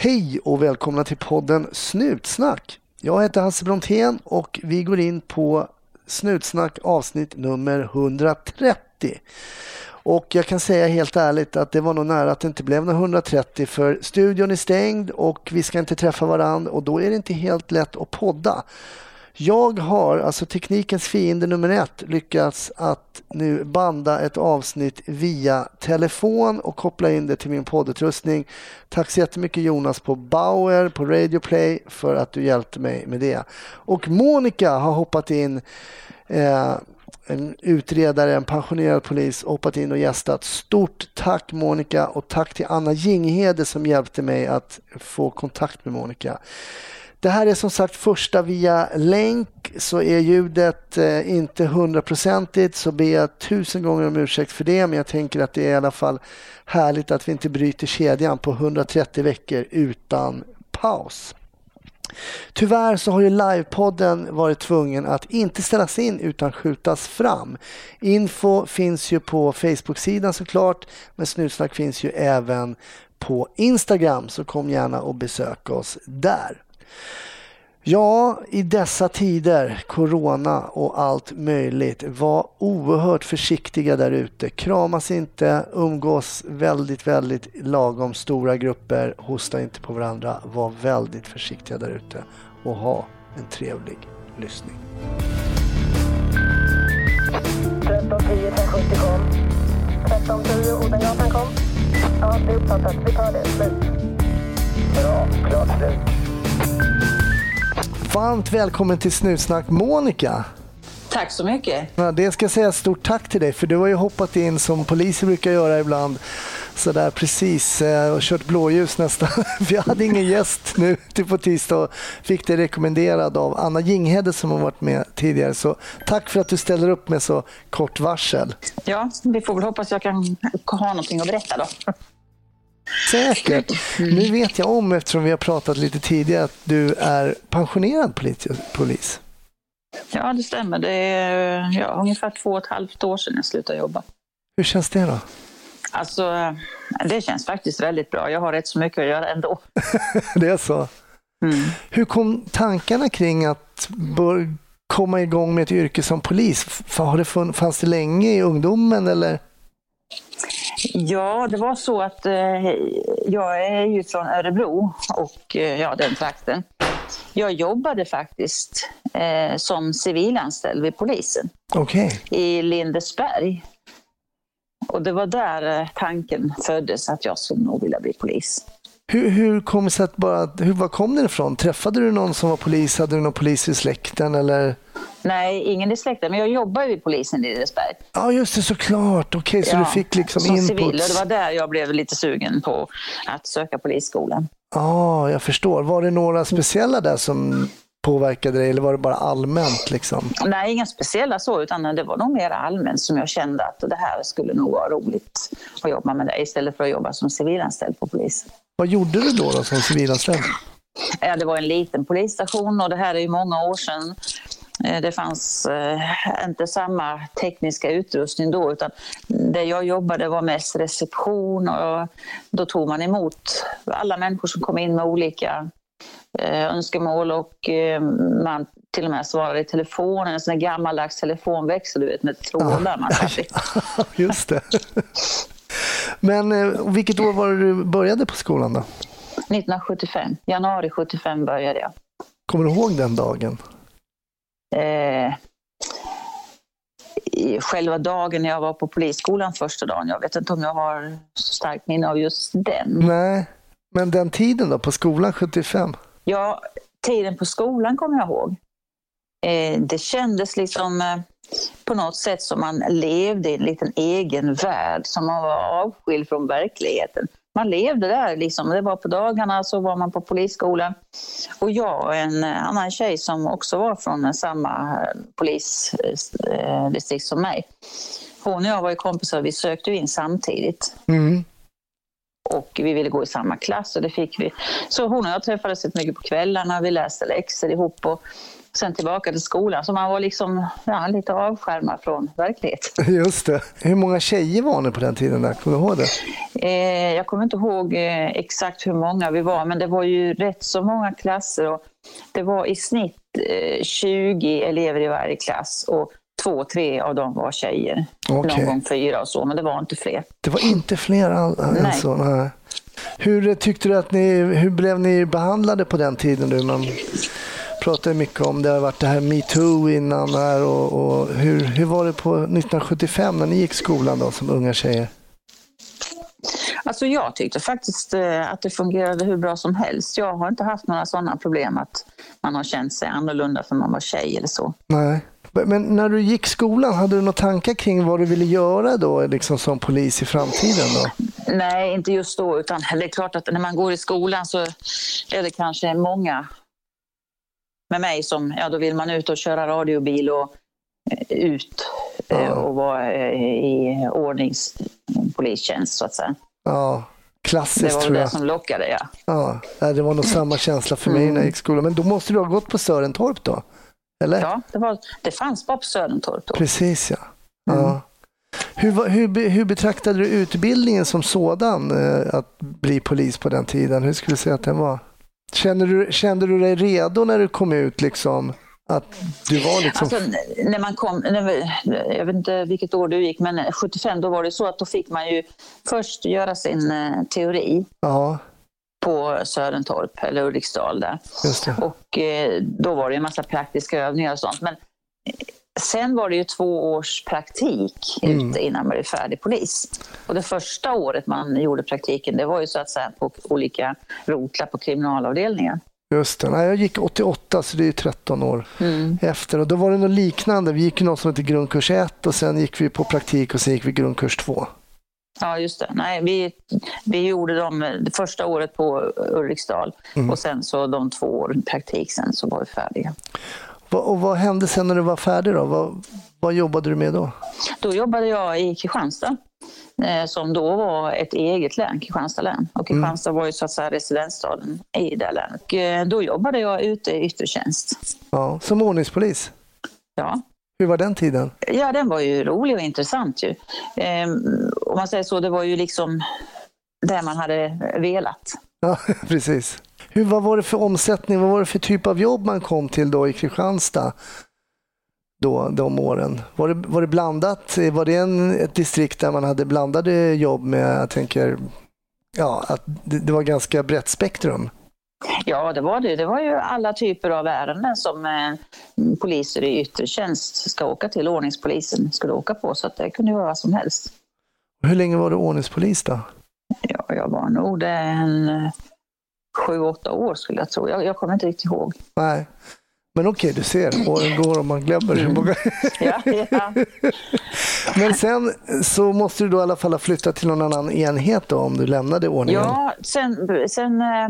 Hej och välkomna till podden Snutsnack. Jag heter Hasse Brontén och vi går in på Snutsnack avsnitt nummer 130. Och jag kan säga helt ärligt att det var nog nära att det inte blev några 130 för studion är stängd och vi ska inte träffa varandra och då är det inte helt lätt att podda. Jag har, alltså teknikens fiende nummer ett, lyckats att nu banda ett avsnitt via telefon och koppla in det till min poddutrustning. Tack så jättemycket Jonas på Bauer på Radio Play för att du hjälpte mig med det. Och Monica har hoppat in eh, en utredare, en pensionerad polis, hoppat in och gästat. Stort tack Monica och tack till Anna Jinghede som hjälpte mig att få kontakt med Monica. Det här är som sagt första via länk så är ljudet eh, inte hundraprocentigt så ber jag tusen gånger om ursäkt för det men jag tänker att det är i alla fall härligt att vi inte bryter kedjan på 130 veckor utan paus. Tyvärr så har ju livepodden varit tvungen att inte ställas in utan skjutas fram. Info finns ju på Facebook-sidan såklart men Snutsnack finns ju även på Instagram så kom gärna och besök oss där. Ja, i dessa tider, corona och allt möjligt, var oerhört försiktiga där ute. Kramas inte, umgås väldigt, väldigt lagom stora grupper, hosta inte på varandra, var väldigt försiktiga där ute och ha en trevlig lyssning. 1310 1070 kom. 1310 Odengatan kom. Ja, det är uppfattat. Vi tar det. Slut. Bra. Klart slut. Varmt välkommen till Snutsnack Monica. Tack så mycket. Ja, det ska jag säga stort tack till dig för du har ju hoppat in som poliser brukar göra ibland sådär precis eh, och kört blåljus nästan. Vi hade ingen gäst nu till på tisdag och fick det rekommenderad av Anna Jinghede som har varit med tidigare. Så tack för att du ställer upp med så kort varsel. Ja, vi får väl hoppas att jag kan ha någonting att berätta då. Säkert. Nu vet jag om, eftersom vi har pratat lite tidigare, att du är pensionerad polis. Ja, det stämmer. Det är ja, ungefär två och ett halvt år sedan jag slutade jobba. Hur känns det då? Alltså, det känns faktiskt väldigt bra. Jag har rätt så mycket att göra ändå. det är så? Mm. Hur kom tankarna kring att komma igång med ett yrke som polis? Har det fanns det länge i ungdomen eller? Ja, det var så att eh, jag är ju från Örebro och eh, ja, den trakten. Jag jobbade faktiskt eh, som civilanställd vid polisen okay. i Lindesberg. Och det var där eh, tanken föddes att jag skulle nog vilja bli polis. Hur, hur kom det sig att bara, hur, var kom det ifrån? Träffade du någon som var polis? Hade du någon polis i släkten eller? Nej, ingen i släkten, men jag jobbar ju vid polisen i Lindesberg. Ja, just det, såklart. Okej, okay, så ja, du fick liksom som input. Civil, och det var där jag blev lite sugen på att söka polisskolan. Ja, ah, jag förstår. Var det några speciella där som påverkade dig eller var det bara allmänt? Liksom? Nej, inga speciella så, utan det var nog mer allmänt som jag kände att det här skulle nog vara roligt att jobba med det istället för att jobba som civilanställd på polisen. Vad gjorde du då, då som civilanställd? Ja, det var en liten polisstation och det här är ju många år sedan. Eh, det fanns eh, inte samma tekniska utrustning då utan det jag jobbade var mest reception och då tog man emot alla människor som kom in med olika eh, önskemål och man till och med svarade i telefonen, en sån här gammaldags telefonväxel du vet med trådar man satt i. Just det. Men vilket år var det du började på skolan då? 1975. Januari 75 började jag. Kommer du ihåg den dagen? Eh, själva dagen när jag var på polisskolan första dagen. Jag vet inte om jag har så starkt minne av just den. Nej, men den tiden då, på skolan 75? Ja, tiden på skolan kommer jag ihåg. Eh, det kändes liksom eh, på något sätt som man levde i en liten egen värld, som man var avskild från verkligheten man levde där. Liksom. Det var på dagarna så var man på polisskolan. Och jag och en annan tjej som också var från samma polisdistrikt som mig. Hon och jag var ju kompisar vi sökte in samtidigt. Mm. och vi ville gå i samma klass och det fick vi. Så hon och jag träffades rätt mycket på kvällarna, vi läste läxor ihop och sen tillbaka till skolan. Så man var liksom ja, lite avskärmad från verkligheten. Just det. Hur många tjejer var ni på den tiden? Där? Kommer du ihåg det? Eh, jag kommer inte ihåg eh, exakt hur många vi var, men det var ju rätt så många klasser. Och det var i snitt eh, 20 elever i varje klass och två, tre av dem var tjejer. Okej. Någon gång fyra och så, men det var inte fler. Det var inte fler all, alltså, nej. Hur tyckte du att ni, hur blev ni behandlade på den tiden? Du? Man pratar mycket om det har varit det här metoo innan här och, och hur, hur var det på 1975 när ni gick skolan då som unga tjejer? Alltså jag tyckte faktiskt eh, att det fungerade hur bra som helst. Jag har inte haft några sådana problem att man har känt sig annorlunda för man var tjej eller så. Nej. Men när du gick skolan, hade du några tankar kring vad du ville göra då liksom som polis i framtiden? då? Nej, inte just då. Utan det är klart att när man går i skolan så är det kanske många med mig som, ja då vill man ut och köra radiobil och eh, ut eh, Ja. och vara eh, i ordningspolistjänst så att säga. Ja, Det klassiskt var väl tror det jag. som lockade, ja. Ja, det var nog samma känsla för mig när jag gick skolan. Men då måste du ha gått på Sörentorp då? Eller? Ja, det, var, det fanns bara på Södertorp då. Precis ja. ja. Hur, var- hur, hur betraktade du utbildningen som sådan, att bli polis på den tiden? Hur skulle du säga att den var? Kände du, kände du dig redo när du kom ut? Liksom, att du var liksom... Alltså, när man kom, jag vet inte vilket år du gick, men 75 då var det så att då fick man ju först göra sin eh, teori ja, på Sörentorp eller Ulriksdal där. Och eh, då var det en massa praktiska övningar och sånt. Men sen var det ju två års praktik Mm. ute innan man blev färdig polis. Och det första året man gjorde praktiken, det var ju så att säga på olika rotlar på kriminalavdelningen. Just det. Nej, jag gick 88, så det är ju 13 år Mm. efter. Och då var det något liknande. Vi gick något som heter grundkurs 1 och sen gick vi på praktik och sen gick vi grundkurs 2. Ja, just det. Nej, vi, vi gjorde dem det första året på Ulriksdal Mm. och sen så de två åren praktik sen så var vi färdiga. Och vad hände sen när du var färdig då? Vad, vad jobbade du med då? Då jobbade jag i Kristianstad eh, som då var ett eget län, Kristianstad län. Och Kristianstad var ju så att säga residensstaden i det länet. Och, eh, då jobbade jag ute i yttre tjänst. Ja, som ordningspolis. Ja. Hur var den tiden? ja, den var ju rolig och intressant ju. Eh, om man säger så, det var ju liksom det man hade velat. Ja, precis. Hur, vad var det för omsättning? Vad var det för typ av jobb man kom till då i Kristianstad? Då, de åren. Var det, var det blandat? Var det en, ett distrikt där man hade blandade jobb med, jag tänker, ja, att det, det var ganska brett spektrum? Ja, det var det. Det var ju alla typer av ärenden som eh, poliser i yttre tjänst ska åka till. Ordningspolisen skulle åka på, så att det kunde vara vad som helst. Hur länge var du ordningspolis då? Ja, jag var nog det en eh, sju, åtta år skulle jag tro. Jag, jag kommer inte riktigt ihåg. Nej. Men okej, du ser, åren går och man glömmer hur många... Ja, ja. Men sen så måste du då i alla fall ha flyttat till någon annan enhet då om du lämnade ordningen? ja sen, sen eh,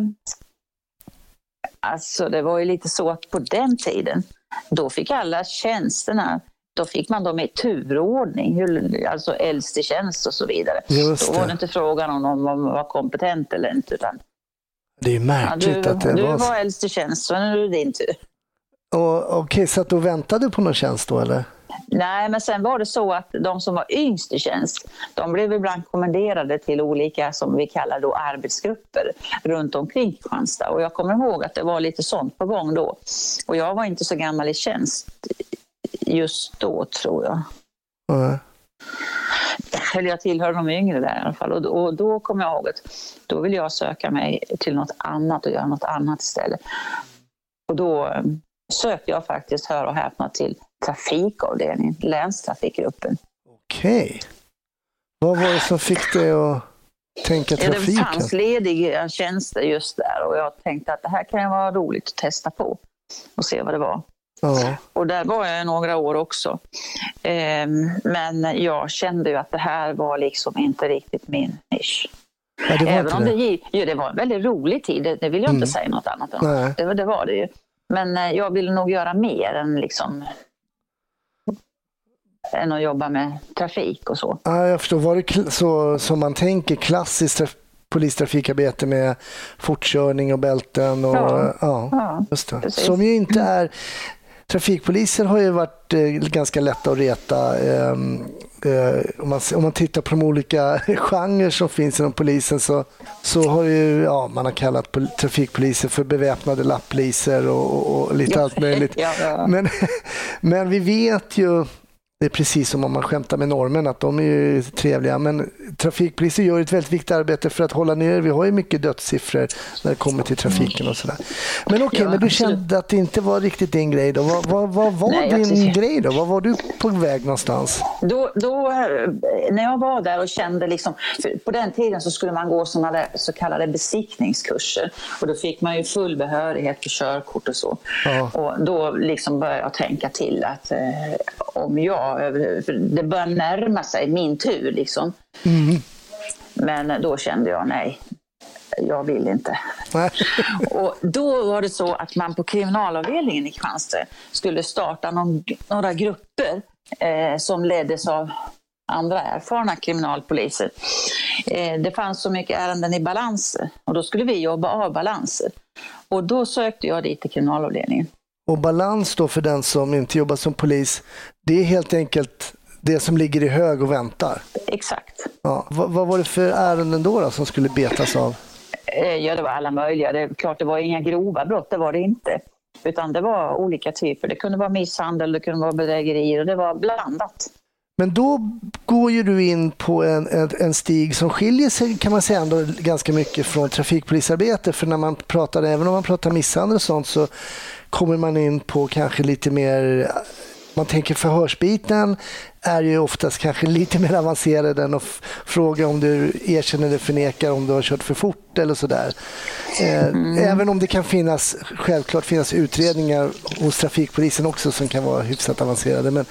alltså det var ju lite så att på den tiden, då fick alla tjänsterna då fick man dem i turordning, alltså äldst i tjänst och så vidare. Just Då var det inte frågan om någon var kompetent eller inte. Utan, Det är ju ja, märkligt du att det du var så. var äldst i tjänst, så nu är det din tur. Och, Okej, så att du väntade på någon tjänst då eller? Nej, men sen var det så att de som var yngst i tjänst, de blev ibland kommenderade till olika, som vi kallar då arbetsgrupper, runt omkring Kristianstad. Och jag kommer ihåg att det var lite sånt på gång då. Och jag var inte så gammal i tjänst just då, tror jag. Nej. Eller jag tillhör de yngre där i alla fall. Och då, och då kommer jag ihåg att då ville jag söka mig till något annat och göra något annat istället. Och då eh, sökte jag faktiskt, hör och häpna, till trafikavdelningen, länstrafikgruppen. Okej. Vad var det som fick dig att tänka Ja, det trafiken? fanns lediga tjänster just där och jag tänkte att det här kan vara roligt att testa på och se vad det var. Ja, Och där var jag några år också. Ehm, Men jag kände ju att det här var liksom inte riktigt min nisch. ja det Även om det, det. ja, det var en väldigt rolig tid, det, det vill jag Mm. inte säga något annat om. Det, det var det ju. Men eh, jag ville nog göra mer än liksom än att jobba med trafik och så. Ja, jag förstår. Var det så som man tänker klassiskt traf- polistrafikarbete med fortkörning och bälten. Och, ja. Ja. ja, just det. precis. Som ju inte är... Trafikpoliser har ju varit eh, ganska lätta att reta. Eh, eh, om, man, om man tittar på de olika genrer som finns inom polisen så, så har ju, ja, man har kallat pol- trafikpoliser för beväpnade lappliser och, och, och lite Ja. allt möjligt. Ja, ja. Men, men vi vet ju, det är precis som om man skämtar med normen, att de är ju trevliga. Men trafikpoliser gör ett väldigt viktigt arbete för att hålla ner, vi har ju mycket dödssiffror när det kommer till trafiken och sådär. Men okej, Ja, men du absolut. kände att det inte var riktigt din grej då. Vad, vad, vad var Nej, din grej då? Var var du på väg någonstans? Då, då, eh, när jag var där och kände liksom, på den tiden så skulle man gå där så kallade besiktningskurser och då fick man ju full behörighet för körkort och så. Ja. Och då liksom började jag tänka till att eh, om jag, för det börjar närma sig min tur liksom. Men då kände jag nej, jag vill inte. Och då var det så att man på kriminalavdelningen i Kristianstad skulle starta någon, några grupper eh, som leddes av andra erfarna kriminalpoliser. Eh, det fanns så mycket ärenden i balanser och då skulle vi jobba av balanser. Och då sökte jag dit till kriminalavdelningen. Och balans då för den som inte jobbar som polis, det är helt enkelt det som ligger i hög och väntar. Exakt. Ja. Vad, vad var det för ärenden då, då som skulle betas av? Eh, Ja, det var alla möjliga. Det klart, det var inga grova brott, det var det inte. Utan det var olika typer. Det kunde vara misshandel, det kunde vara bedrägerier och det var blandat. Men då går ju du in på en, en, en stig som skiljer sig kan man säga ändå ganska mycket från trafikpolisarbete. För när man pratar, även om man pratar misshandel och sånt så kommer man in på kanske lite mer man tänker förhörsbiten är ju oftast kanske lite mer avancerad än att fråga om du erkänner eller förnekar om du har kört för fort eller sådär. Eh, Även om det kan finnas, självklart finnas utredningar hos trafikpolisen också som kan vara hyfsat avancerade. Men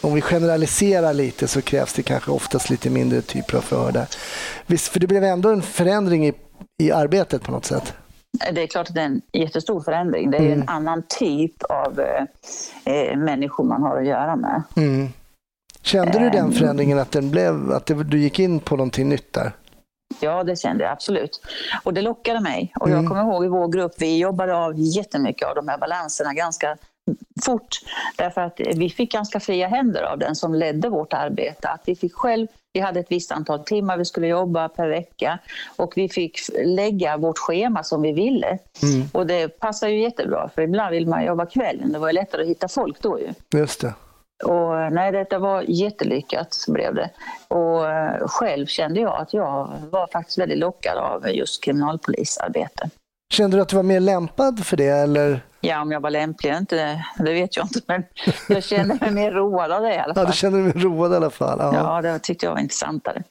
om vi generaliserar lite så krävs det kanske oftast lite mindre typer av förhör där. Visst, för det blev ändå en förändring i, i arbetet på något sätt. Det är klart att det är en jättestor förändring. Det är ju en annan typ av eh, eh, människor man har att göra med. Mm. Kände du den förändringen att, den blev, att det, du gick in på någonting nytt där? Ja, det kände jag absolut. Och det lockade mig. Och Mm. jag kommer ihåg i vår grupp, vi jobbade av jättemycket av de här balanserna ganska fort. Därför att vi fick ganska fria händer av den som ledde vårt arbete. Att vi fick själv, vi hade ett visst antal timmar vi skulle jobba per vecka och vi fick lägga vårt schema som vi ville. Mm. Och det passar ju jättebra, för ibland vill man jobba kvällen. Det var ju lättare att hitta folk då ju. Just det. Och nej, detta var jättelyckat blev det. Och eh, själv kände jag att jag var faktiskt väldigt lockad av just kriminalpolisarbete. Kände du att du var mer lämpad för det? Eller? Ja, om jag var lämplig eller inte, det vet jag inte, men jag kände mig mer road av det i alla Ja, fall. du kände dig road i alla fall. Ja. Ja, det tyckte jag var intressantare.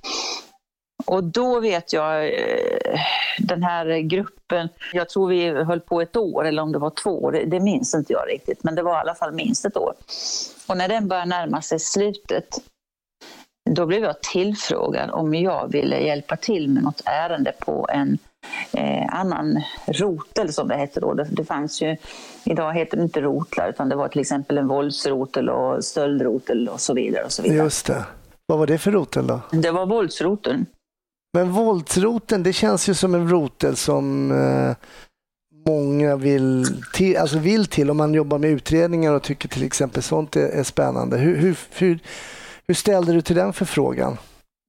Och då vet jag, eh, den här gruppen, jag tror vi höll på ett år eller om det var två år, det, det minns inte jag riktigt, men det var i alla fall minst ett år. Och när den började närma sig slutet, då blev jag tillfrågad om jag ville hjälpa till med något ärende på en eh, annan rotel som det hette då. Det, det fanns ju, idag heter det inte rotlar utan det var till exempel en våldsrotel och stöldrotel och så vidare. Och så vidare. Just det. Vad var det för rotel då? Det var våldsroteln. Men våldsroten, det känns ju som en rotel som eh, många vill till, alltså vill till om man jobbar med utredningar och tycker till exempel sånt är, är spännande. Hur, hur, hur, hur ställde du till den förfrågan?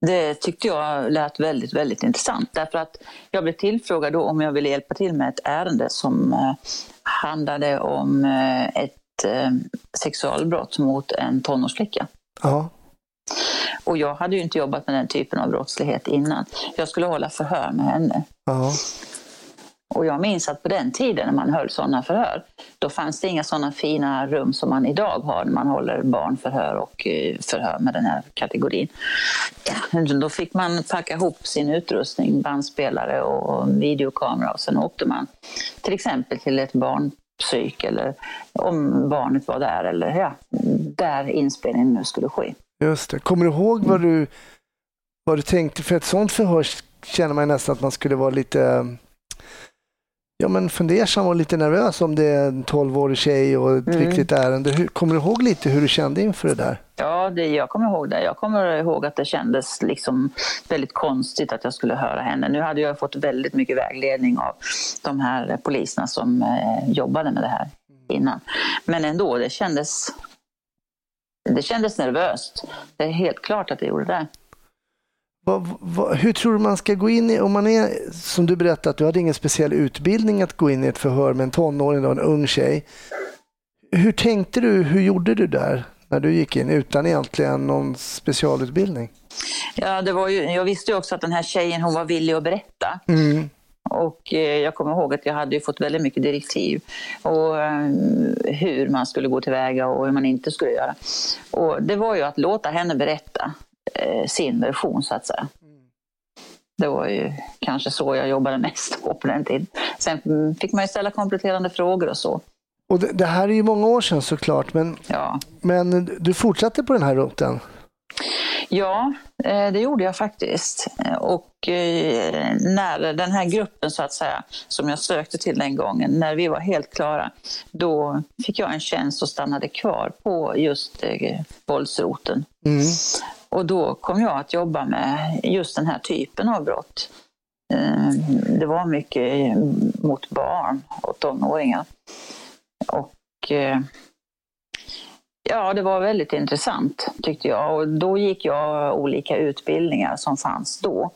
Det tyckte jag lät väldigt, väldigt intressant därför att jag blev tillfrågad då om jag ville hjälpa till med ett ärende som eh, handlade om eh, ett eh, sexualbrott mot en tonårsflicka. Ja, Och jag hade ju inte jobbat med den typen av brottslighet innan. Jag skulle hålla förhör med henne. ja, och jag minns att på den tiden när man höll sådana förhör, då fanns det inga sådana fina rum som man idag har när man håller barnförhör och eh, förhör med den här kategorin. Då fick man packa ihop sin utrustning, bandspelare och videokamera och sen åkte man till exempel till ett barnpsyk eller om barnet var där eller ja, där inspelningen nu skulle ske. just det. Kommer du ihåg vad du, vad du tänkte? För ett sådant förhör känner man nästan att man skulle vara lite ja, men fundersam och lite nervös om det är en 12-årig tjej och ett Mm. viktigt ärende. Hur, kommer du ihåg lite hur du kände inför det där? Ja, det, jag kommer ihåg det. Jag kommer ihåg att det kändes liksom väldigt konstigt att jag skulle höra henne. Nu hade jag fått väldigt mycket vägledning av de här poliserna som eh, jobbade med det här innan. Men ändå, det kändes, det kändes nervöst. Det är helt klart att det gjorde det. Vad, vad, hur tror du man ska gå in i, om man är, som du berättade, att du hade ingen speciell utbildning att gå in i ett förhör med en tonåring och en ung tjej. Hur tänkte du, hur gjorde du där när du gick in utan egentligen någon specialutbildning? Ja, det var ju, jag visste ju också att den här tjejen hon var villig att berätta. Mm. Och eh, jag kommer ihåg att jag hade fått väldigt mycket direktiv och eh, hur man skulle gå tillväga och hur man inte skulle göra. Och det var ju att låta henne berätta eh, sin version så att säga. Det var ju kanske så jag jobbade mest på på den tiden. Sen mm, fick man ju ställa kompletterande frågor och så. Och det, det här är ju många år sedan såklart, men, Ja, men du fortsatte på den här roten? Ja, eh, det gjorde jag faktiskt. Och eh, när den här gruppen så att säga, som jag sökte till den gången, när vi var helt klara, då fick jag en tjänst och stannade kvar på just eh, våldsroten. Mm. Och då kom jag att jobba med just den här typen av brott. Det var mycket mot barn och tonåringar. Och Ja, det var väldigt intressant tyckte jag. Och då gick jag olika utbildningar som fanns då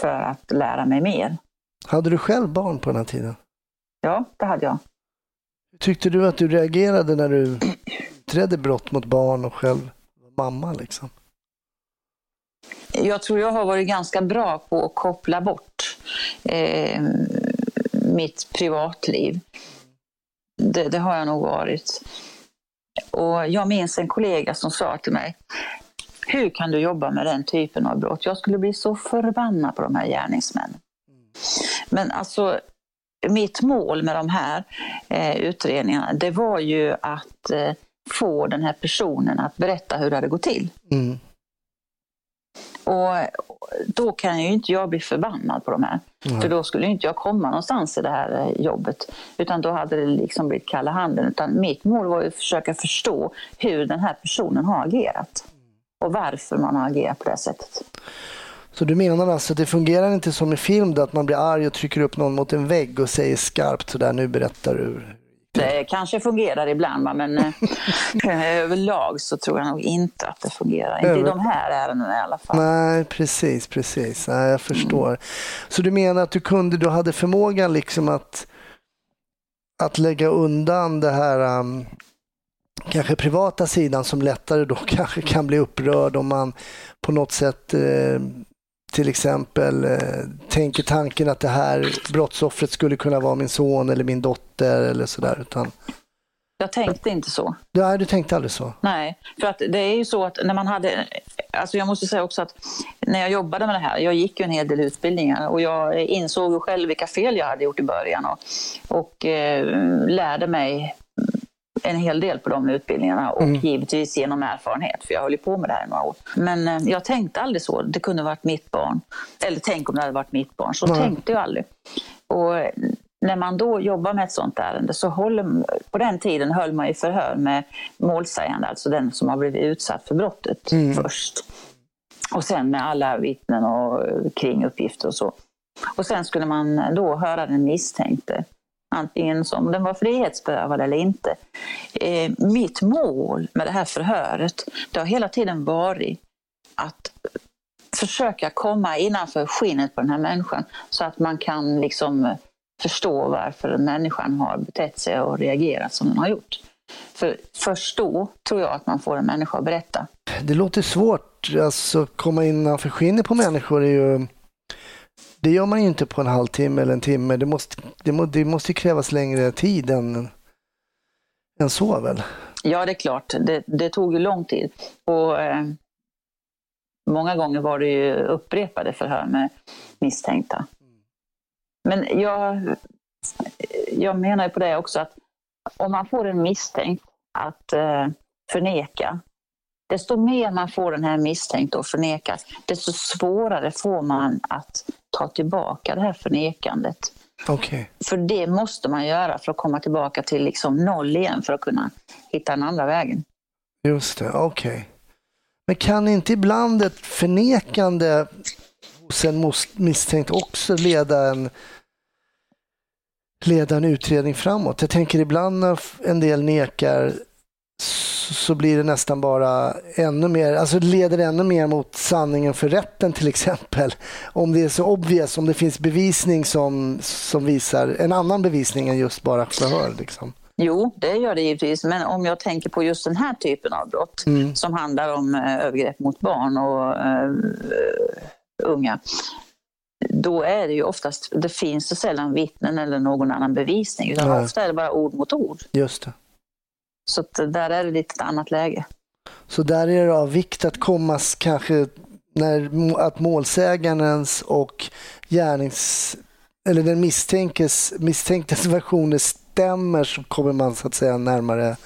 för att lära mig mer. Hade du själv barn på den här tiden? Ja, det hade jag. Tyckte du att du reagerade när du utredde brott mot barn och själv var mamma? Liksom? Jag tror jag har varit ganska bra på att koppla bort eh, mitt privatliv. Det, det har jag nog varit. Och jag minns en kollega som sa till mig, hur kan du jobba med den typen av brott? Jag skulle bli så förbannad på de här gärningsmännen. Men alltså, mitt mål med de här eh, utredningarna, det var ju att eh, få den här personen att berätta hur det hade gått till. Mm. Och då kan ju inte jag bli förbannad på de här. Nej. För då skulle inte jag komma någonstans i det här eh, jobbet. Utan då hade det liksom blivit kalla handen. Utan mitt mål var ju att försöka förstå hur den här personen har agerat. Och varför man har agerat på det sättet. Så du menar alltså att det fungerar inte som i film då, att man blir arg och trycker upp någon mot en vägg och säger skarpt sådär, nu berättar du. Det kanske fungerar ibland, men eh, överlag så tror jag nog inte att det fungerar. Inte i de här ärendena i alla fall. Nej, precis, precis. Nej, jag förstår. Så du menar att du kunde, du hade förmågan liksom att, att lägga undan det här um, kanske privata sidan som lättare då kanske kan bli upprörd om man på något sätt eh, till exempel eh, tänker tanken att det här brottsoffret skulle kunna vara min son eller min dotter eller sådär. Utan, Jag tänkte inte så. nej, du tänkte aldrig så? Nej, för att det är ju så att när man hade... Alltså jag måste säga också att när jag jobbade med det här, jag gick ju en hel del utbildningar och jag insåg ju själv vilka fel jag hade gjort i början och, och eh, lärde mig en hel del på de utbildningarna och Mm. givetvis genom erfarenhet, för jag höll ju på med det här i några år. Men eh, jag tänkte aldrig så, det kunde varit mitt barn. Eller tänk om det hade varit mitt barn, så Nej. tänkte jag aldrig. Och eh, när man då jobbar med ett sånt ärende så håller, på den tiden höll man ju förhör med målsägande, alltså den som har blivit utsatt för brottet Mm. först. Och sen med alla vittnen och eh, kringuppgifter och så. Och sen skulle man då höra den misstänkte, antingen som den var frihetsberövad eller inte. Eh, mitt mål med det här förhöret, det har hela tiden varit att försöka komma innanför skinnet på den här människan så att man kan liksom förstå varför människan har betett sig och reagerat som den har gjort. För först då tror jag att man får en människa att berätta. Det låter svårt. Alltså komma innanför skinnet på människor är ju... Det gör man ju inte på en halvtimme eller en timme. Det måste, det må, det måste krävas längre tid än, än så väl? Ja, det är klart. Det, det tog ju lång tid. Och, eh, många gånger var det ju upprepade förhör med misstänkta. Men jag, jag menar ju på det också att om man får en misstänkt att eh, förneka, desto mer man får den här misstänkta att förneka, desto svårare får man att ta tillbaka det här förnekandet. Okej. För det måste man göra för att komma tillbaka till liksom noll igen för att kunna hitta den andra vägen. Just det, okej. Men kan inte ibland ett förnekande hos en misstänkt också leda en, leda en utredning framåt? Jag tänker ibland när en del nekar så, blir det nästan bara ännu mer, alltså leder ännu mer mot sanningen för rätten till exempel. Om det är så obvious, om det finns bevisning som, som visar en annan bevisning än just bara förhör. Liksom. Jo, det gör det givetvis. Men om jag tänker på just den här typen av brott Mm. som handlar om eh, övergrepp mot barn och eh, unga. Då är det ju oftast, det finns så sällan vittnen eller någon annan bevisning. Utan Nej. ofta är det bara ord mot ord. Just det. Så där är det lite ett annat läge. Så där är det av vikt att komma kanske när att målsägarens och gärnings eller den misstänkes, misstänktes versioner stämmer så kommer man så att säga närmare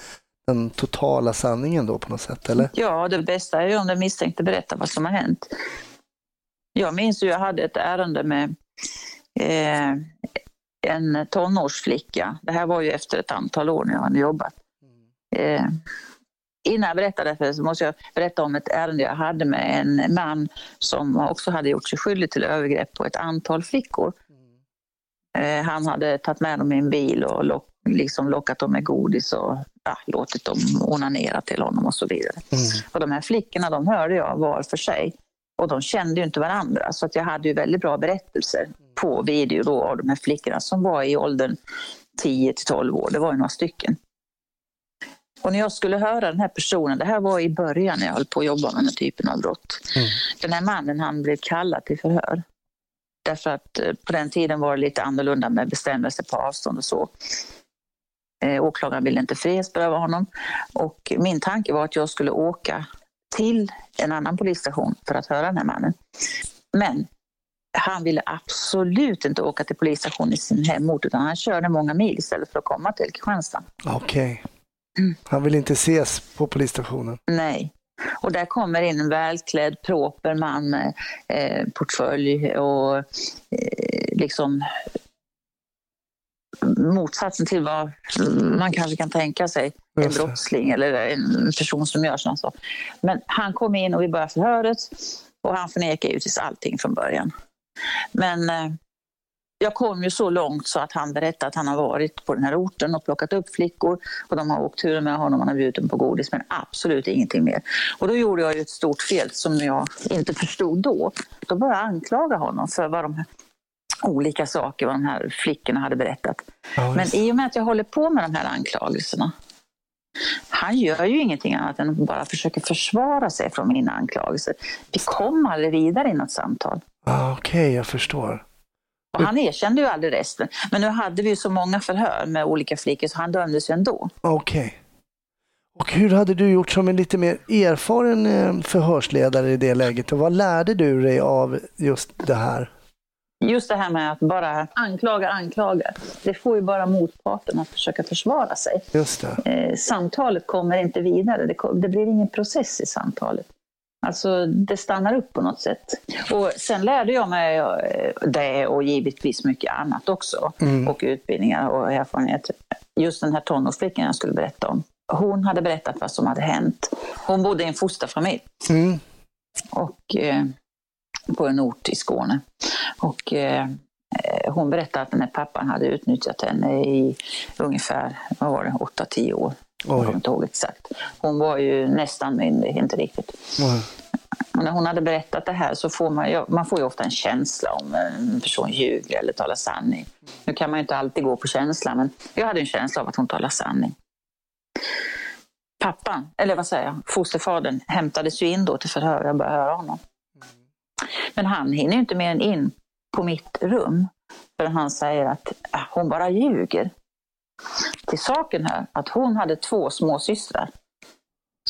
den totala sanningen då på något sätt, eller? Ja, det bästa är ju om den misstänkte berättar vad som har hänt. Jag minns ju, jag hade ett ärende med eh, en tonårsflicka. Det här var ju efter ett antal år när jag hade jobbat. Eh, innan jag berättar det så måste jag berätta om ett ärende jag hade med en man som också hade gjort sig skyldig till övergrepp på ett antal flickor. Eh, han hade tagit med dem i en bil och lock, liksom lockat dem med godis och ja, låtit dem onanera till honom och så vidare. Mm. Och de här flickorna de hörde jag var för sig och de kände ju inte varandra så att jag hade ju väldigt bra berättelser på video då av de här flickorna som var i åldern 10 till 12 år. Det var ju några stycken. Och när jag skulle höra den här personen, det här var i början när jag höll på att jobba med den här typen av brott. Mm. Den här mannen han blev kallad till förhör. Därför att eh, på den tiden var det lite annorlunda med bestämmelser på avstånd och så. Eh, åklagaren ville inte frihetsberöva honom och min tanke var att jag skulle åka till en annan polisstation för att höra den här mannen. Men han ville absolut inte åka till polisstationen i sin hemort utan han körde många mil istället för att komma till Kristianstad. Okej. Mm. Han vill inte ses på polisstationen. Nej. Och där kommer in en välklädd, proper man med eh, portfölj och eh, liksom motsatsen till vad man kanske kan tänka sig. En brottsling eller en person som gör sådana saker. Men han kom in och vi började förhöret och han förnekar givetvis allting från början. Men eh, jag kom ju så långt så att han berättade att han har varit på den här orten och plockat upp flickor och de har åkt tur med honom, han har bjudit dem på godis men absolut ingenting mer. Och då gjorde jag ju ett stort fel som jag inte förstod då. Då började jag anklaga honom för vad de här olika saker vad de här flickorna hade berättat. Ja, Men i och med att jag håller på med de här anklagelserna han gör ju ingenting annat än att bara försöka försvara sig från mina anklagelser. Vi kom aldrig vidare i något samtal. Ah, Okej, jag förstår. Och han erkände ju aldrig resten. Men nu hade vi ju så många förhör med olika flickor så han dömdes ju ändå. Okej. Och hur hade du gjort som en lite mer erfaren eh, förhörsledare i det läget? Och vad lärde du dig av just det här? Just det här med att bara anklaga, anklaga. Det får ju bara motparten att försöka försvara sig. Just det. Eh, samtalet kommer inte vidare. Det, det blir ingen process i samtalet. Alltså det stannar upp på något sätt. Och sen lärde jag mig eh, det och givetvis mycket annat också. Mm. Och utbildningar och erfarenheter. Just den här tonårsflickan jag skulle berätta om. Hon hade berättat vad som hade hänt. Hon bodde i en fosterfamilj Mm. och, eh, på en ort i Skåne. Och, eh, eh, hon berättade att den här pappan hade utnyttjat henne i ungefär vad var det, 8-10 år. Jag kommer Oj. inte ihåg exakt. Hon var ju nästan myndig, inte riktigt. Oj. Och när hon hade berättat det här så får man, ja, man får ju ofta en känsla om en person ljuger eller talar sanning. Nu kan man ju inte alltid gå på känsla, men jag hade en känsla av att hon talar sanning. Pappan, eller vad säger jag, fosterfadern hämtades ju in då till förhör. Jag började höra honom. Men han hinner ju inte mer än in på mitt rum förrän han säger att äh, hon bara ljuger. Till saken här att hon hade två små systrar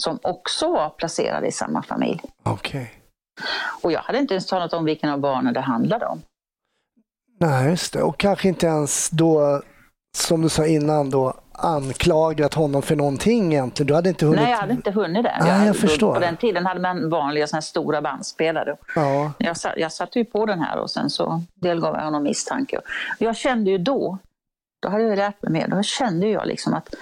som också var placerade i samma familj. Okej. Och jag hade inte ens talat om vilken av barnen det handlade om. Nej, just det. Och kanske inte ens då, som du sa innan då, anklagat honom för någonting egentligen? Du hade inte hunnit... Nej, jag hade inte hunnit det. Nej, jag hade- förstår. På den tiden hade man vanliga såna stora bandspelare. Ja, Jag, sa- jag satte ju på den här och sen så delgav jag honom misstanke. Jag kände ju då, då hade jag lärt mig mer, då kände jag liksom att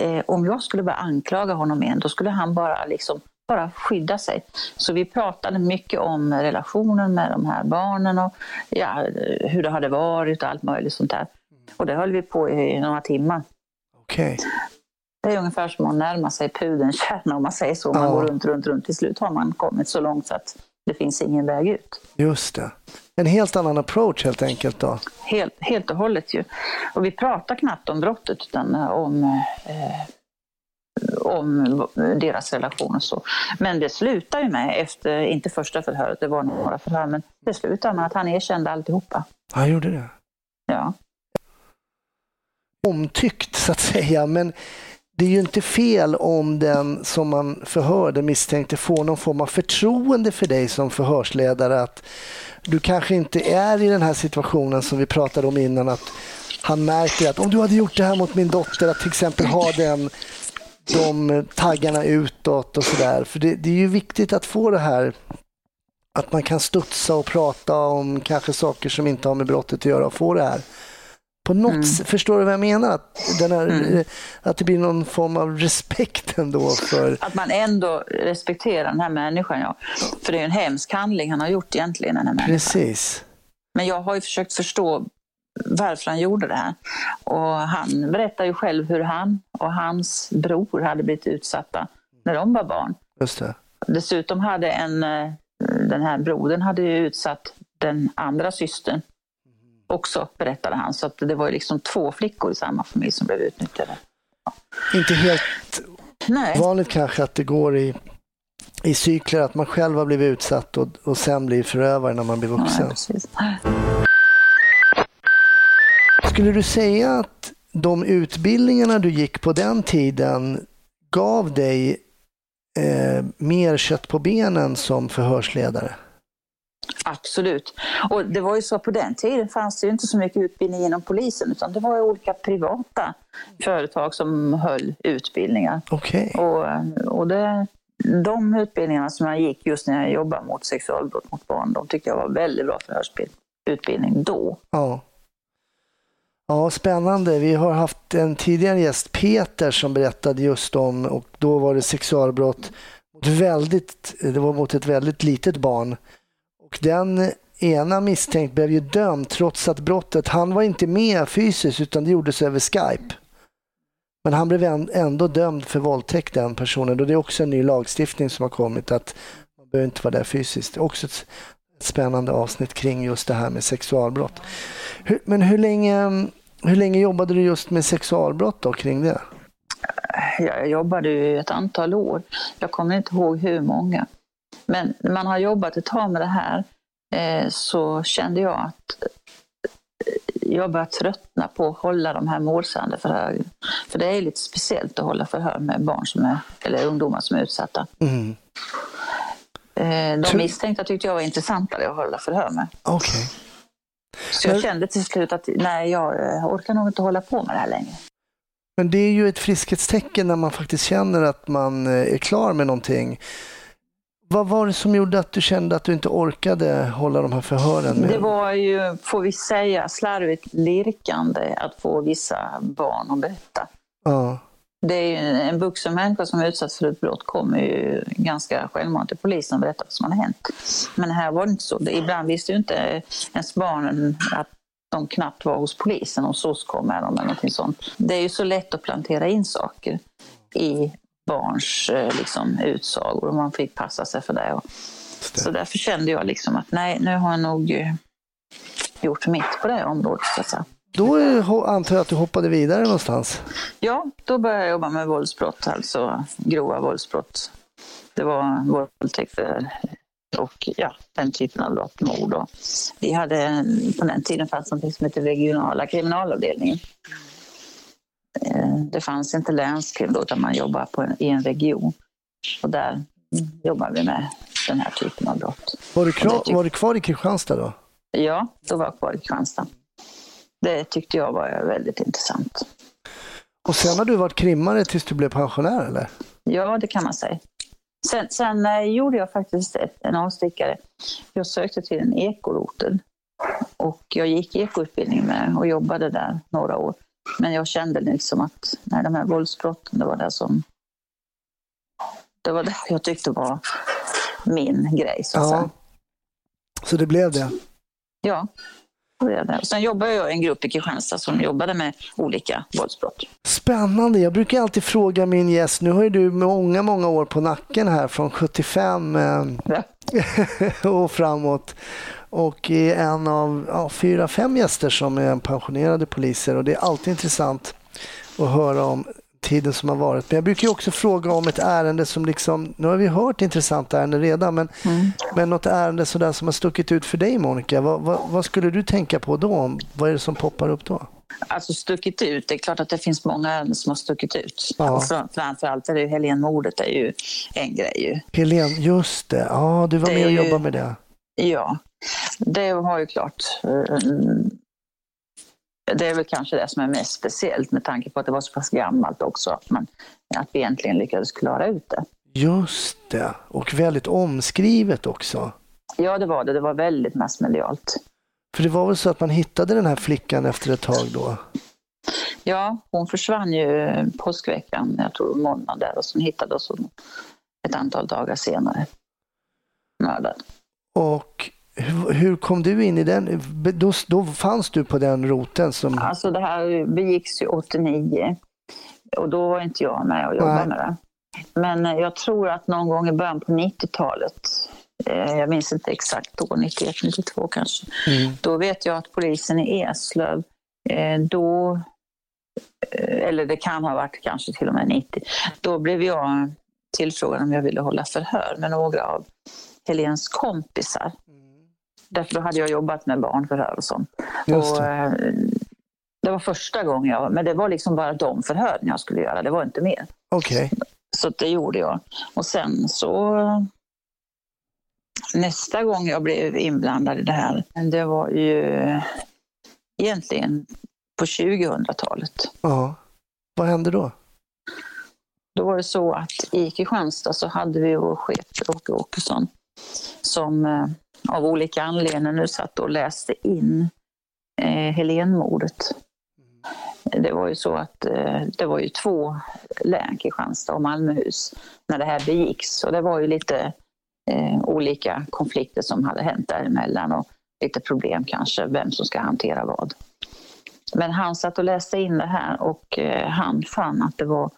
eh, om jag skulle börja anklaga honom igen, då skulle han bara liksom bara skydda sig. Så vi pratade mycket om relationen med de här barnen och ja, hur det hade varit och allt möjligt sånt där. Och det höll vi på i några timmar. okej. Det är ungefär som att närma sig pudelns kärna om man säger så. Man Ja. går runt, runt, runt. Till slut har man kommit så långt så att det finns ingen väg ut. Just det. En helt annan approach helt enkelt då. Helt, helt och hållet ju. Och vi pratar knappt om brottet utan eh, om, eh, om deras relation och så. Men det slutar ju med, efter, inte första förhöret, det var några förhör, men det slutar med att han erkände alltihopa. Han gjorde det. Ja. Omtyckt så att säga, men det är ju inte fel om den som man förhör, den misstänkte, får någon form av förtroende för dig som förhörsledare. Att du kanske inte är i den här situationen som vi pratade om innan, att han märker att om du hade gjort det här mot min dotter, att till exempel ha den, de taggarna utåt och sådär. För det, det är ju viktigt att få det här att man kan studsa och prata om kanske saker som inte har med brottet att göra och få det här. På något Mm. förstår du vad jag menar? Att, den här, Mm. eh, att det blir någon form av respekt ändå för... Att man ändå respekterar den här människan, ja. För det är en hemsk handling han har gjort egentligen, den här människan. Precis. Men jag har ju försökt förstå varför han gjorde det här. Och han berättar ju själv hur han och hans bror hade blivit utsatta när de var barn. Just det. Dessutom hade en, eh, den här brodern hade ju utsatt den andra systern också, berättade han. Så att det var ju liksom två flickor i samma familj som blev utnyttjade. Inte helt Nej, vanligt kanske att det går i, i cykler att man själv har blivit utsatt och, och sen blir förövare när man blir vuxen. precis. Skulle du säga att de utbildningarna du gick på den tiden gav dig eh, mer kött på benen som förhörsledare? Absolut. Och det var ju så på den tiden fanns det ju inte så mycket utbildning inom polisen utan det var ju olika privata företag som höll utbildningar. Okej. Och, och det, de utbildningarna som jag gick just när jag jobbade mot sexualbrott mot barn, de tyckte jag var väldigt bra förhörsutbildning då. Ja. Ja, spännande. Vi har haft en tidigare gäst, Peter, som berättade just om, och då var det sexualbrott mot väldigt, det var mot ett väldigt litet barn. Och den ena misstänkt blev ju dömd trots att brottet, han var inte med fysiskt utan det gjordes över Skype. Men han blev ändå dömd för våldtäkt den personen och det är också en ny lagstiftning som har kommit att man behöver inte vara där fysiskt. Det är också ett spännande avsnitt kring just det här med sexualbrott. Men hur länge, hur länge jobbade du just med sexualbrott då kring det? Jag jobbade ju ett antal år. Jag kommer inte ihåg hur många. Men när man har jobbat ett tag med det här eh, så kände jag att eh, jag började tröttna på att hålla de här målsägande förhören. För det är lite speciellt att hålla förhör med barn som är, eller ungdomar som är utsatta. Mm. Eh, de misstänkta tyckte jag var intressantare att hålla förhör med. Okej. Så jag Men- kände till slut att nej, jag orkar nog inte hålla på med det här längre. Men det är ju ett friskhetstecken när man faktiskt känner att man är klar med någonting. Vad var det som gjorde att du kände att du inte orkade hålla de här förhören? Med? Det var ju, får vi säga, slarvigt lirkande att få vissa barn att berätta. Ja, Det är ju en vuxen människa som är utsatt för ett brott kommer ju ganska självmant till polisen och berättar vad som har hänt. Men här var det inte så. Ibland visste ju inte ens barnen att de knappt var hos polisen och så kom med dem eller någonting sånt. Det är ju så lätt att plantera in saker i barns eh, liksom, utsagor och man fick passa sig för det. Så därför kände jag liksom att nej, nu har jag nog eh, gjort mitt på det här området. Så att säga. Då antar jag att du hoppade vidare någonstans. Ja, då började jag jobba med våldsbrott, alltså grova våldsbrott. Det var våldtäkter och ja, den typen av brott, mord. Vi hade, på den tiden fanns något som heter regionala kriminalavdelningen. Eh, Det fanns inte länskrim då, utan man jobbade på en, i en region. Och där jobbade vi med den här typen av brott. Var du, kvar, var du kvar i Kristianstad då? Ja, då var jag kvar i Kristianstad. Det tyckte jag var väldigt intressant. Och sen har du varit krimmare tills du blev pensionär eller? Ja, det kan man säga. Sen, sen eh, gjorde jag faktiskt ett, en avstickare. Jag sökte till en ekorotel och jag gick ekoutbildning med och jobbade där några år. Men jag kände liksom att nej, de här våldsbrotten, det var det som... Det var det jag tyckte var min grej, så att Ja. säga. Så det blev det. Ja, sen jobbade jag i en grupp i Kristianstad som jobbade med olika våldsbrott. Spännande. Jag brukar alltid fråga min gäst, nu har ju du många, många år på nacken här från 75 eh, Ja. och framåt. Och är en av ja, fyra, fem gäster som är pensionerade poliser och det är alltid intressant att höra om tiden som har varit. Men jag brukar ju också fråga om ett ärende som liksom, nu har vi hört intressanta ärenden redan, men, men något ärende sådär som har stuckit ut för dig Monica. Vad, vad, vad skulle du tänka på då? Vad är det som poppar upp då? Alltså stuckit ut, det är klart att det finns många ärenden som har stuckit ut. Ja. Alltså, framförallt är det ju Helénmordet är ju en grej. Ju. Helen, just det. Ja, du var Det med och är ju- jobbade med det. Ja, det har ju klart... Det är väl kanske det som är mest speciellt med tanke på att det var så pass gammalt också. Att, man, att vi äntligen lyckades klara ut det. Just det. Och väldigt omskrivet också. Ja, det var det. Det var väldigt massmedialt. För det var väl så att man hittade den här flickan efter ett tag då? Ja, hon försvann ju påskveckan, jag tror måndag där, och sen hittades hon ett antal dagar senare. Mördad. Och hur, hur kom du in i den? Då, då fanns du på den roten som... Alltså det här begicks ju 89 och då var inte jag med och jobbade Nej. med det. Men eh, jag tror att någon gång i början på 90-talet, eh, jag minns inte exakt då, 91, 92 kanske, Mm. då vet jag att polisen i Eslöv, eh, då, eller det kan ha varit kanske till och med 90, då blev jag tillfrågad om jag ville hålla förhör med några av Helens kompisar. Därför då hade jag jobbat med barnförhör och sånt. Just Och, det. eh, det var första gången jag, men det var liksom bara de förhören jag skulle göra, det var inte mer. Okej. Så det gjorde jag. Och sen så nästa gång jag blev inblandad i det här, det var ju egentligen på 2000-talet. Ja. Vad hände då? Då var det så att i Kristianstad så hade vi vår chef Åke Åkesson som eh, av olika anledningar nu satt och läste in eh, Helenmordet. Det var ju så att eh, det var ju två län, Kristianstad och Malmöhus, när det här begicks. Och det var ju lite eh, olika konflikter som hade hänt däremellan och lite problem kanske, vem som ska hantera vad. Men han satt och läste in det här och eh, han fann att det var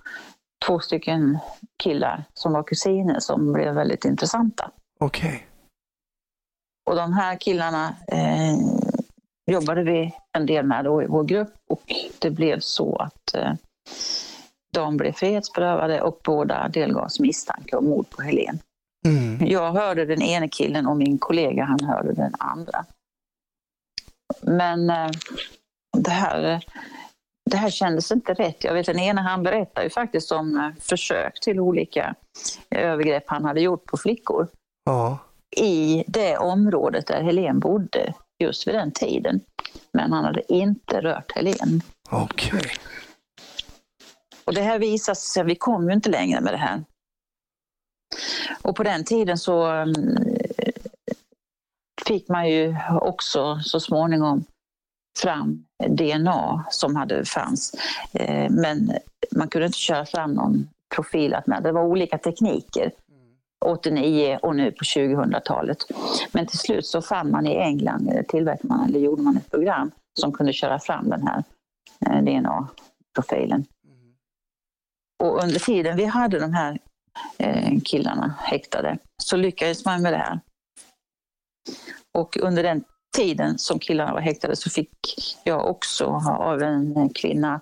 två stycken killar som var kusiner som blev väldigt intressanta. Okej. Och de här killarna eh, jobbade vi en del med då i vår grupp och det blev så att eh, de blev frihetsberövade och båda delgavs misstanke om mord på Helen. Mm. Jag hörde den ene killen och min kollega han hörde den andra. Men eh, det här, det här kändes inte rätt. Jag vet den ena han berättar ju faktiskt om eh, försök till olika övergrepp han hade gjort på flickor Ja. I det området där Helen bodde just vid den tiden. Men han hade inte rört Helen. Okej. Och det här visar sig, vi kom ju inte längre med det här. Och på den tiden så mm, fick man ju också så småningom fram DNA som hade fanns. Eh, Men man kunde inte köra fram någon profilat med. Det var olika tekniker. 89 och nu på 2000-talet. Men till slut så fann man i England, eh, tillverkade man, eller gjorde man ett program som kunde köra fram den här eh, DNA-profilen. Och under tiden vi hade de här eh, killarna häktade så lyckades man med det här. Och under den tiden som killarna var häktade så fick jag också av en kvinna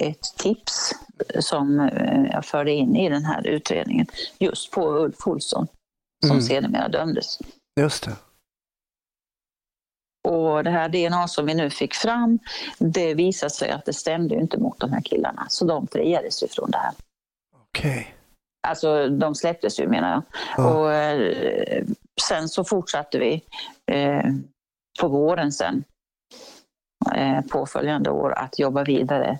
ett tips som eh, jag förde in i den här utredningen just på Ulf Olsson som Mm. sedermera dömdes. Just det. Och det här DNA som vi nu fick fram, det visade sig att det stämde inte mot de här killarna. Så de friades ju från det här. Okej. Alltså de släpptes ju menar jag. Ja. Och eh, sen så fortsatte vi eh, på våren sen, eh, påföljande år, att jobba vidare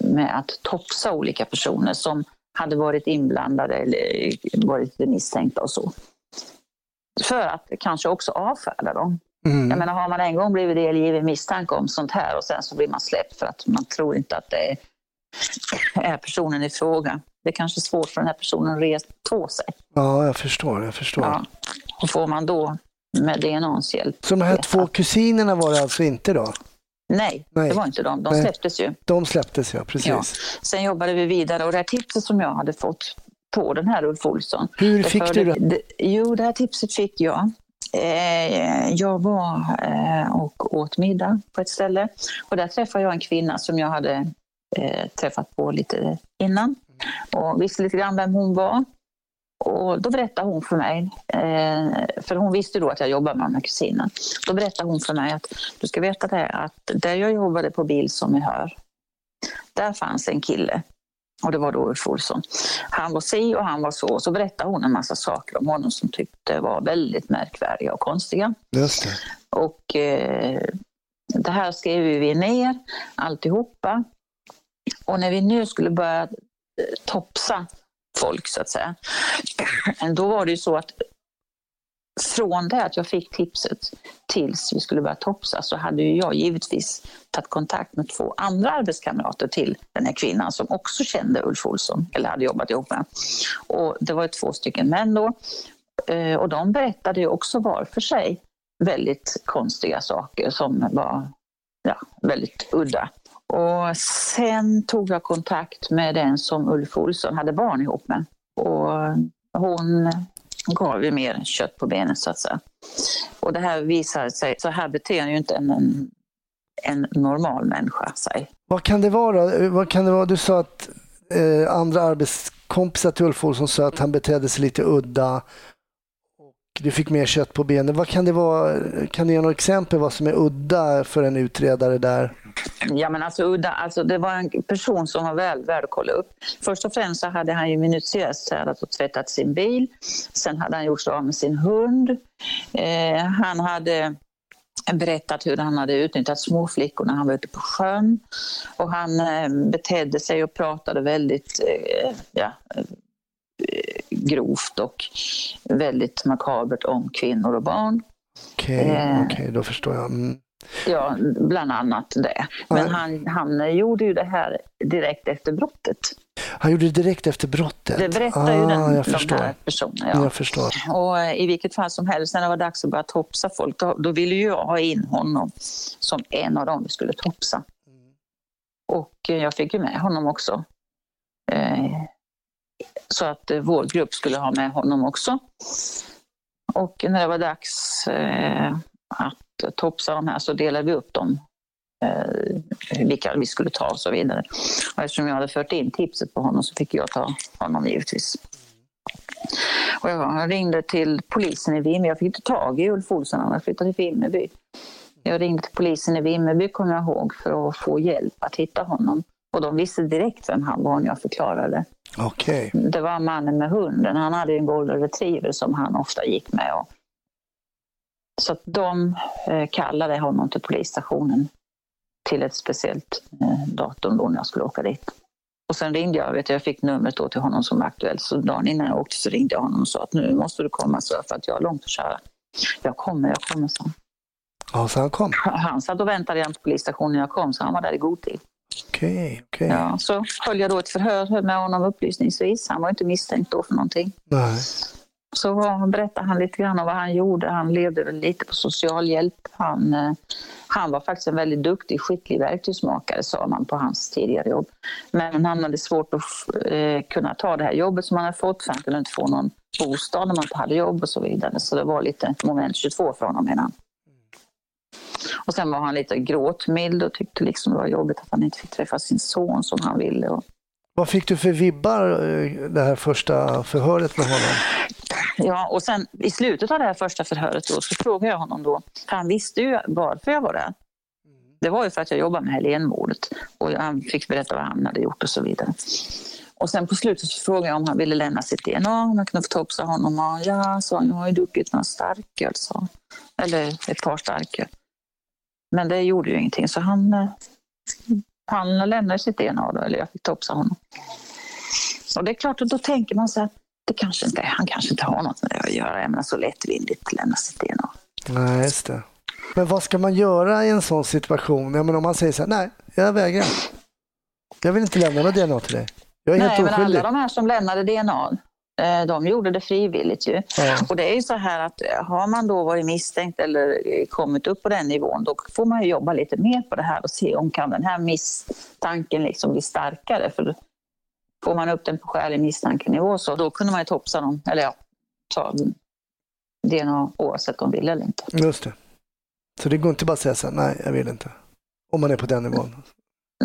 med att topsa olika personer som hade varit inblandade eller varit misstänkta och så. För att kanske också avfärda dem. Mm. Jag menar, har man en gång blivit delgiven misstanke om sånt här och sen så blir man släppt för att man tror inte att det är personen i fråga. Det är kanske svårt för den här personen att resa på sig. Ja, jag förstår. Jag förstår. Ja. Och får man då med DNAns hjälp Så de här två kusinerna var det alltså inte då? Nej, Nej. det var inte de. De Nej. släpptes ju. De släpptes ja, precis. Ja. Sen jobbade vi vidare och det här tipset som jag hade fått på den här Ulf Olsson. Hur fick du det? det? Jo, det här tipset fick jag. Eh, jag var eh, och åt middag på ett ställe och där träffade jag en kvinna som jag hade eh, träffat på lite innan och visste lite grann vem hon var. Och då berättade hon för mig, eh, för hon visste då att jag jobbade med den här kusinen. Då berättade hon för mig att du ska veta det att där jag jobbade på bil som vi hör, där fanns en kille och det var då Ulf Olsson. Han var si och han var så. Och så berättade hon en massa saker om honom som tyckte var väldigt märkvärdiga och konstiga. Just det. Och eh, det här skrev vi ner alltihopa. Och när vi nu skulle börja eh, topsa folk så att säga, då var det ju så att från det att jag fick tipset tills vi skulle börja topsa så hade ju jag givetvis tagit kontakt med två andra arbetskamrater till den här kvinnan som också kände Ulf Olsson, eller hade jobbat ihop med. Och det var ju två stycken män då. Eh, och de berättade ju också var för sig väldigt konstiga saker som var ja, väldigt udda. Och sen tog jag kontakt med den som Ulf Olsson hade barn ihop med. Och hon gav ju mer kött på benen så att säga. Och det här visade sig, så här beter ju inte en, en, en normal människa sig. Vad kan det vara? Vad kan det vara? Du sa att eh, andra arbetskompisar till Ulf Olsson sa att han betedde sig lite udda du fick mer kött på benen. Vad kan det vara? Kan du ge några exempel vad som är udda för en utredare där? Ja men alltså udda, alltså det var en person som var väl värd att kolla upp. Först och främst så hade han ju minutiöst städat och tvättat sin bil. Sen hade han gjort sig av med sin hund. Eh, han hade berättat hur han hade utnyttjat småflickor när han var ute på sjön. Och han eh, betedde sig och pratade väldigt eh, ja, grovt och väldigt makabert om kvinnor och barn. Okej, Eh. okej, då förstår jag. Mm. Ja, bland annat det. Men Ja. han, han gjorde ju det här direkt efter brottet. Han gjorde det direkt efter brottet. Det berättar ju ah, den, jag de förstår. här personerna. Ja. Jag förstår. Och eh, i vilket fall som helst, när det var dags att börja topsa folk, då, då ville ju jag ha in honom som en av dem vi skulle topsa. Och eh, jag fick ju med honom också. Eh, så att eh, vår grupp skulle ha med honom också. Och när det var dags eh, att topsa de här så delade vi upp dem. Eh, vilka vi skulle ta och så vidare. Och eftersom jag hade fört in tipset på honom så fick jag ta honom givetvis. Och jag ringde till polisen i Vimmerby. Jag fick inte tag i Ulf Olsson, han hade flyttat till Vimmerby. Jag ringde till polisen i Vimmerby, kommer jag ihåg, för att få hjälp att hitta honom. Och de visste direkt vem han var när jag förklarade. Okej. Det var mannen med hunden. Han hade en golden retriever som han ofta gick med. Och... Så att de eh, kallade honom till polisstationen till ett speciellt eh, datum då när jag skulle åka dit. Och sen ringde jag, vet jag, jag fick numret då till honom som var aktuellt. Så dagen innan jag åkte så ringde jag honom och sa att nu måste du komma så för att jag har långt att köra. Jag kommer, jag kommer, så. Ja, så han kom. Han satt och väntade igen på polisstationen när jag kom så han var där i god tid. Okej, okej. Ja, så höll jag då ett förhör med honom upplysningsvis. Han var inte misstänkt då för någonting. Nej. Så berättade han lite grann om vad han gjorde. Han levde väl lite på socialhjälp. Han, eh, han var faktiskt en väldigt duktig, skicklig verktygsmakare sa man på hans tidigare jobb. Men han hade svårt att eh, kunna ta det här jobbet som han hade fått för han kunde inte få någon bostad när man inte hade jobb och så vidare. Så det var lite moment 22 för honom han. Och sen var han lite gråtmild och tyckte liksom det var jobbigt att han inte fick träffa sin son som han ville. Och Vad fick du för vibbar eh, det här första förhöret med honom? Ja, och sen i slutet av det här första förhöret då, så frågade jag honom då, för han visste ju varför jag var där. Det var ju för att jag jobbade med Helénmordet och han fick berätta vad han hade gjort och så vidare. Och sen på slutet så frågade jag om han ville lämna sitt DNA, om jag kunde få topsa honom. Och ja, sa han, jag har ju druckit några starköl, sa. Eller ett par starköl. Men det gjorde ju ingenting, så han, eh, han lämnade sitt DNA då, eller jag fick topsa honom. Och det är klart, och då tänker man så att det kanske inte, han kanske inte har något med det att göra. Jag menar så lättvindigt lämna sitt DNA. Nej, just det. Men vad ska man göra i en sån situation? Jag menar, om man säger så här, nej, jag vägrar. Jag vill inte lämna något DNA till dig. Jag är Nej, helt men oskyldig. alla de här som lämnade DNA, de gjorde det frivilligt ju. Ja. Och det är ju så här att eh, har man då varit misstänkt eller eh, kommit upp på den nivån, då får man jobba lite mer på det här och se om kan den här misstanken liksom bli starkare. För får man upp den på skälig misstankenivå så då kunde man ju topsa dem, eller ja, ta DNA oavsett om de vill eller inte. Just det. Så det går inte bara att säga så här, nej, jag vill inte. Om man är på den nivån.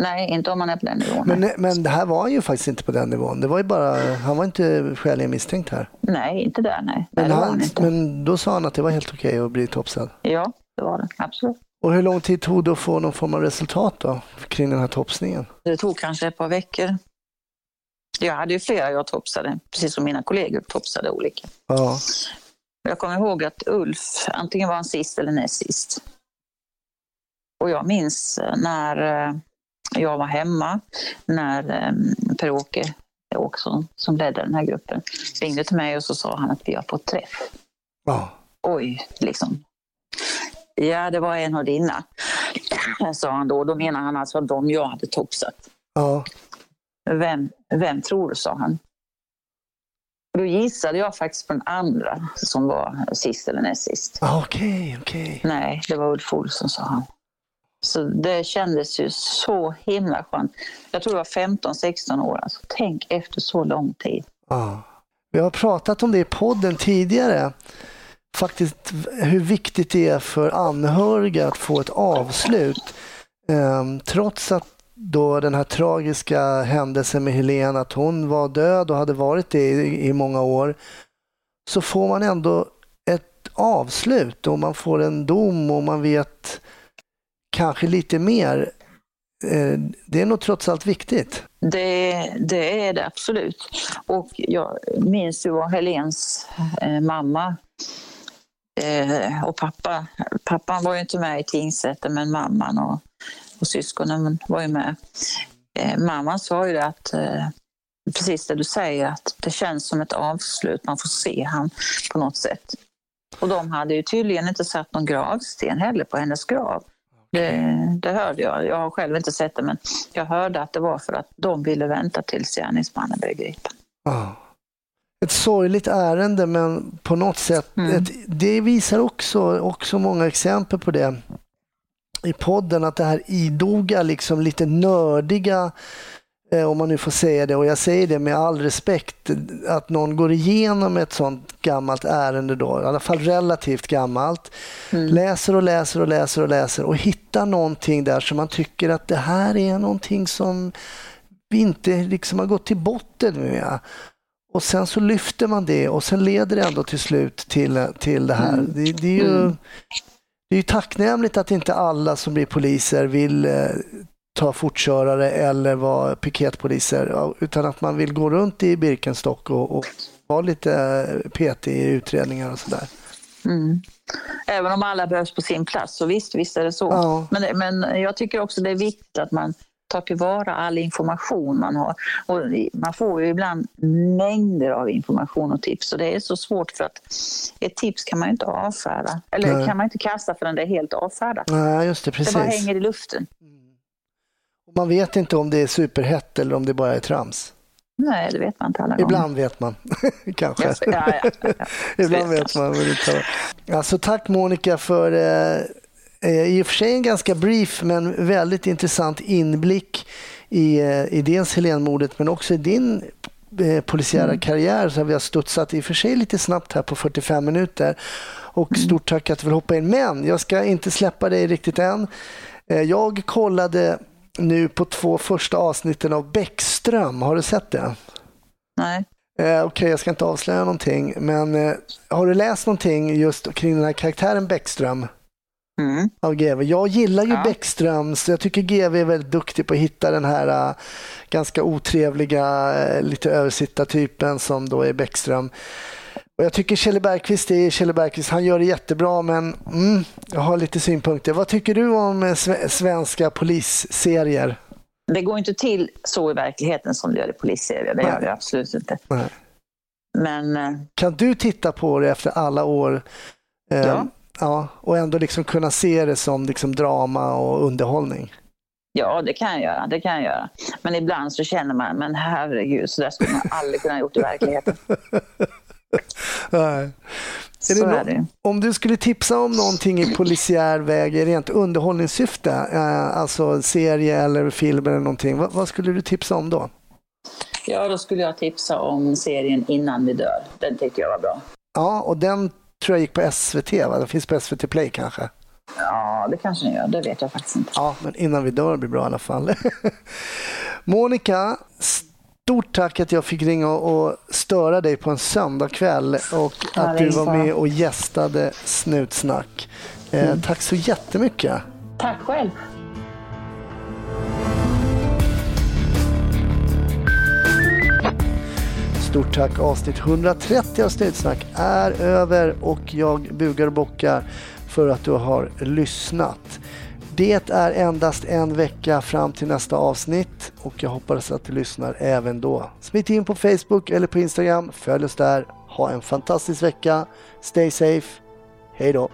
Nej, inte om man är på den nivån. Men, men det här var ju faktiskt inte på den nivån. Det var ju bara, han var inte skäligen misstänkt här. Nej, inte där nej. nej Men, var han, men då sa han att det var helt okej att bli topsad. Ja, det var det. Absolut. Och hur lång tid tog det att få någon form av resultat då kring den här topsningen? Det tog kanske ett par veckor. Jag hade ju flera jag topsade, precis som mina kollegor topsade olika. Ja, Jag kommer ihåg att Ulf, antingen var han sist eller näst sist. Och jag minns när eh, jag var hemma, när eh, Per-Åke Åkesson, som ledde den här gruppen, ringde till mig och så sa han att vi har fått träff. ja, Oj, liksom. Ja, det var en av dina, sa han då. Då menar han alltså de jag hade topsat. ja. Vem, vem tror du, sa han. Då gissade jag faktiskt på den andra som var sist eller näst sist. Okej, okej. Nej, det var Ulf Olsson, sa han. Så det kändes ju så himla skönt. Jag tror det var 15-16 år. Alltså, tänk efter så lång tid. Ja. Vi har pratat om det i podden tidigare. Faktiskt hur viktigt det är för anhöriga att få ett avslut. Ehm, trots att då den här tragiska händelsen med Helene, att hon var död och hade varit det i, i många år, så får man ändå ett avslut och man får en dom och man vet kanske lite mer. Eh, det är nog trots allt viktigt. Det, det är det absolut. Och jag minns ju vad Helens eh, mamma eh, och pappa, pappan var ju inte med i tingsrätten men mamman och, och syskonen var ju med. Mamman sa ju det att precis det du säger att det känns som ett avslut, man får se han på något sätt. Och de hade ju tydligen inte satt någon gravsten heller på hennes grav. Det, det hörde jag. Jag har själv inte sett det men jag hörde att det var för att de ville vänta tills gärningsmannen blev gripen. Ja. Ett sorgligt ärende men på något sätt, Mm. ett, det visar också, också många exempel på det i podden, att det här idoga, liksom lite nördiga, om man nu får säga det, och jag säger det med all respekt, att någon går igenom ett sånt gammalt ärende då, i alla fall relativt gammalt, läser och läser och läser och läser och hittar någonting där som man tycker att det här är någonting som vi inte liksom har gått till botten med. Och sen så lyfter man det och sen leder det ändå till slut till, till det här. Det, det, är ju, Mm. det är ju tacknämligt att inte alla som blir poliser vill eh, ta fortkörare eller vara piketpoliser, utan att man vill gå runt i Birkenstock och, och vara lite petig i utredningar och sådär. Mm. Även om alla behövs på sin plats, så visst, visst är det så. Ja. Men, men jag tycker också det är viktigt att man tar tillvara all information man har. Och man får ju ibland mängder av information och tips och det är så svårt för att ett tips kan man ju inte avfärda. Eller Nej. kan man inte kasta förrän det är helt avfärdat. Nej, just det, Det bara precis. hänger i luften. Man vet inte om det är superhett eller om det bara är trams. Nej, det vet man inte alla gånger. Ibland vet man, kanske. Ja, ja, ja, ja. Ibland Vet man. Alltså, tack Monica för eh, eh, i och för sig en ganska brief men väldigt intressant inblick i, eh, i dels Helenmordet men också i din eh, polisiära Mm. karriär. Så vi har studsat i och för sig lite snabbt här på 45 minuter. Och Mm. stort tack att du vill hoppa in. Men jag ska inte släppa dig riktigt än. Eh, jag kollade nu på två första avsnitten av Bäckström. Har du sett det? Nej. Eh, Okej, jag ska inte avslöja någonting, men eh, har du läst någonting just kring den här karaktären Bäckström Mm. av GV? Jag gillar ju Ja. Bäckström, så jag tycker GV är väldigt duktig på att hitta den här eh, ganska otrevliga, eh, lite översittartypen som då är Bäckström. Och jag tycker Kjelle Bergqvist är Kjelle Bergqvist, han gör det jättebra men mm, jag har lite synpunkter. Vad tycker du om eh, sve- svenska polisserier? Det går inte till så i verkligheten som det gör i polisserier. Det Nej. gör det absolut inte. Nej. Men eh, Kan du titta på det efter alla år eh, Ja. ja, och ändå liksom kunna se det som liksom drama och underhållning? ja, det kan jag göra. Det kan jag göra. Men ibland så känner man, men herregud, så där skulle man aldrig kunna ha gjort i verkligheten. Nej. Ju. Om du skulle tipsa om någonting i polisiär väg i rent underhållningssyfte, eh, alltså serie eller film eller någonting, vad, vad skulle du tipsa om då? Ja, då skulle jag tipsa om serien Innan vi dör. Den tyckte jag var bra. Ja, och den tror jag gick på SVT, va? Den finns på SVT Play kanske? Ja, det kanske den gör. Det vet jag faktiskt inte. Ja, men innan vi dör blir bra i alla fall. Monica, stort tack att jag fick ringa och störa dig på en söndagkväll och att du var va. med och gästade Snutsnack. Eh, Mm. Tack så jättemycket. Tack själv. Stort tack. Avsnitt 130 av Snutsnack är över och jag bugar och bockar för att du har lyssnat. Det är endast en vecka fram till nästa avsnitt och jag hoppas att du lyssnar även då. Smit in på Facebook eller på Instagram. Följ oss där. Ha en fantastisk vecka. Stay safe. Hej då.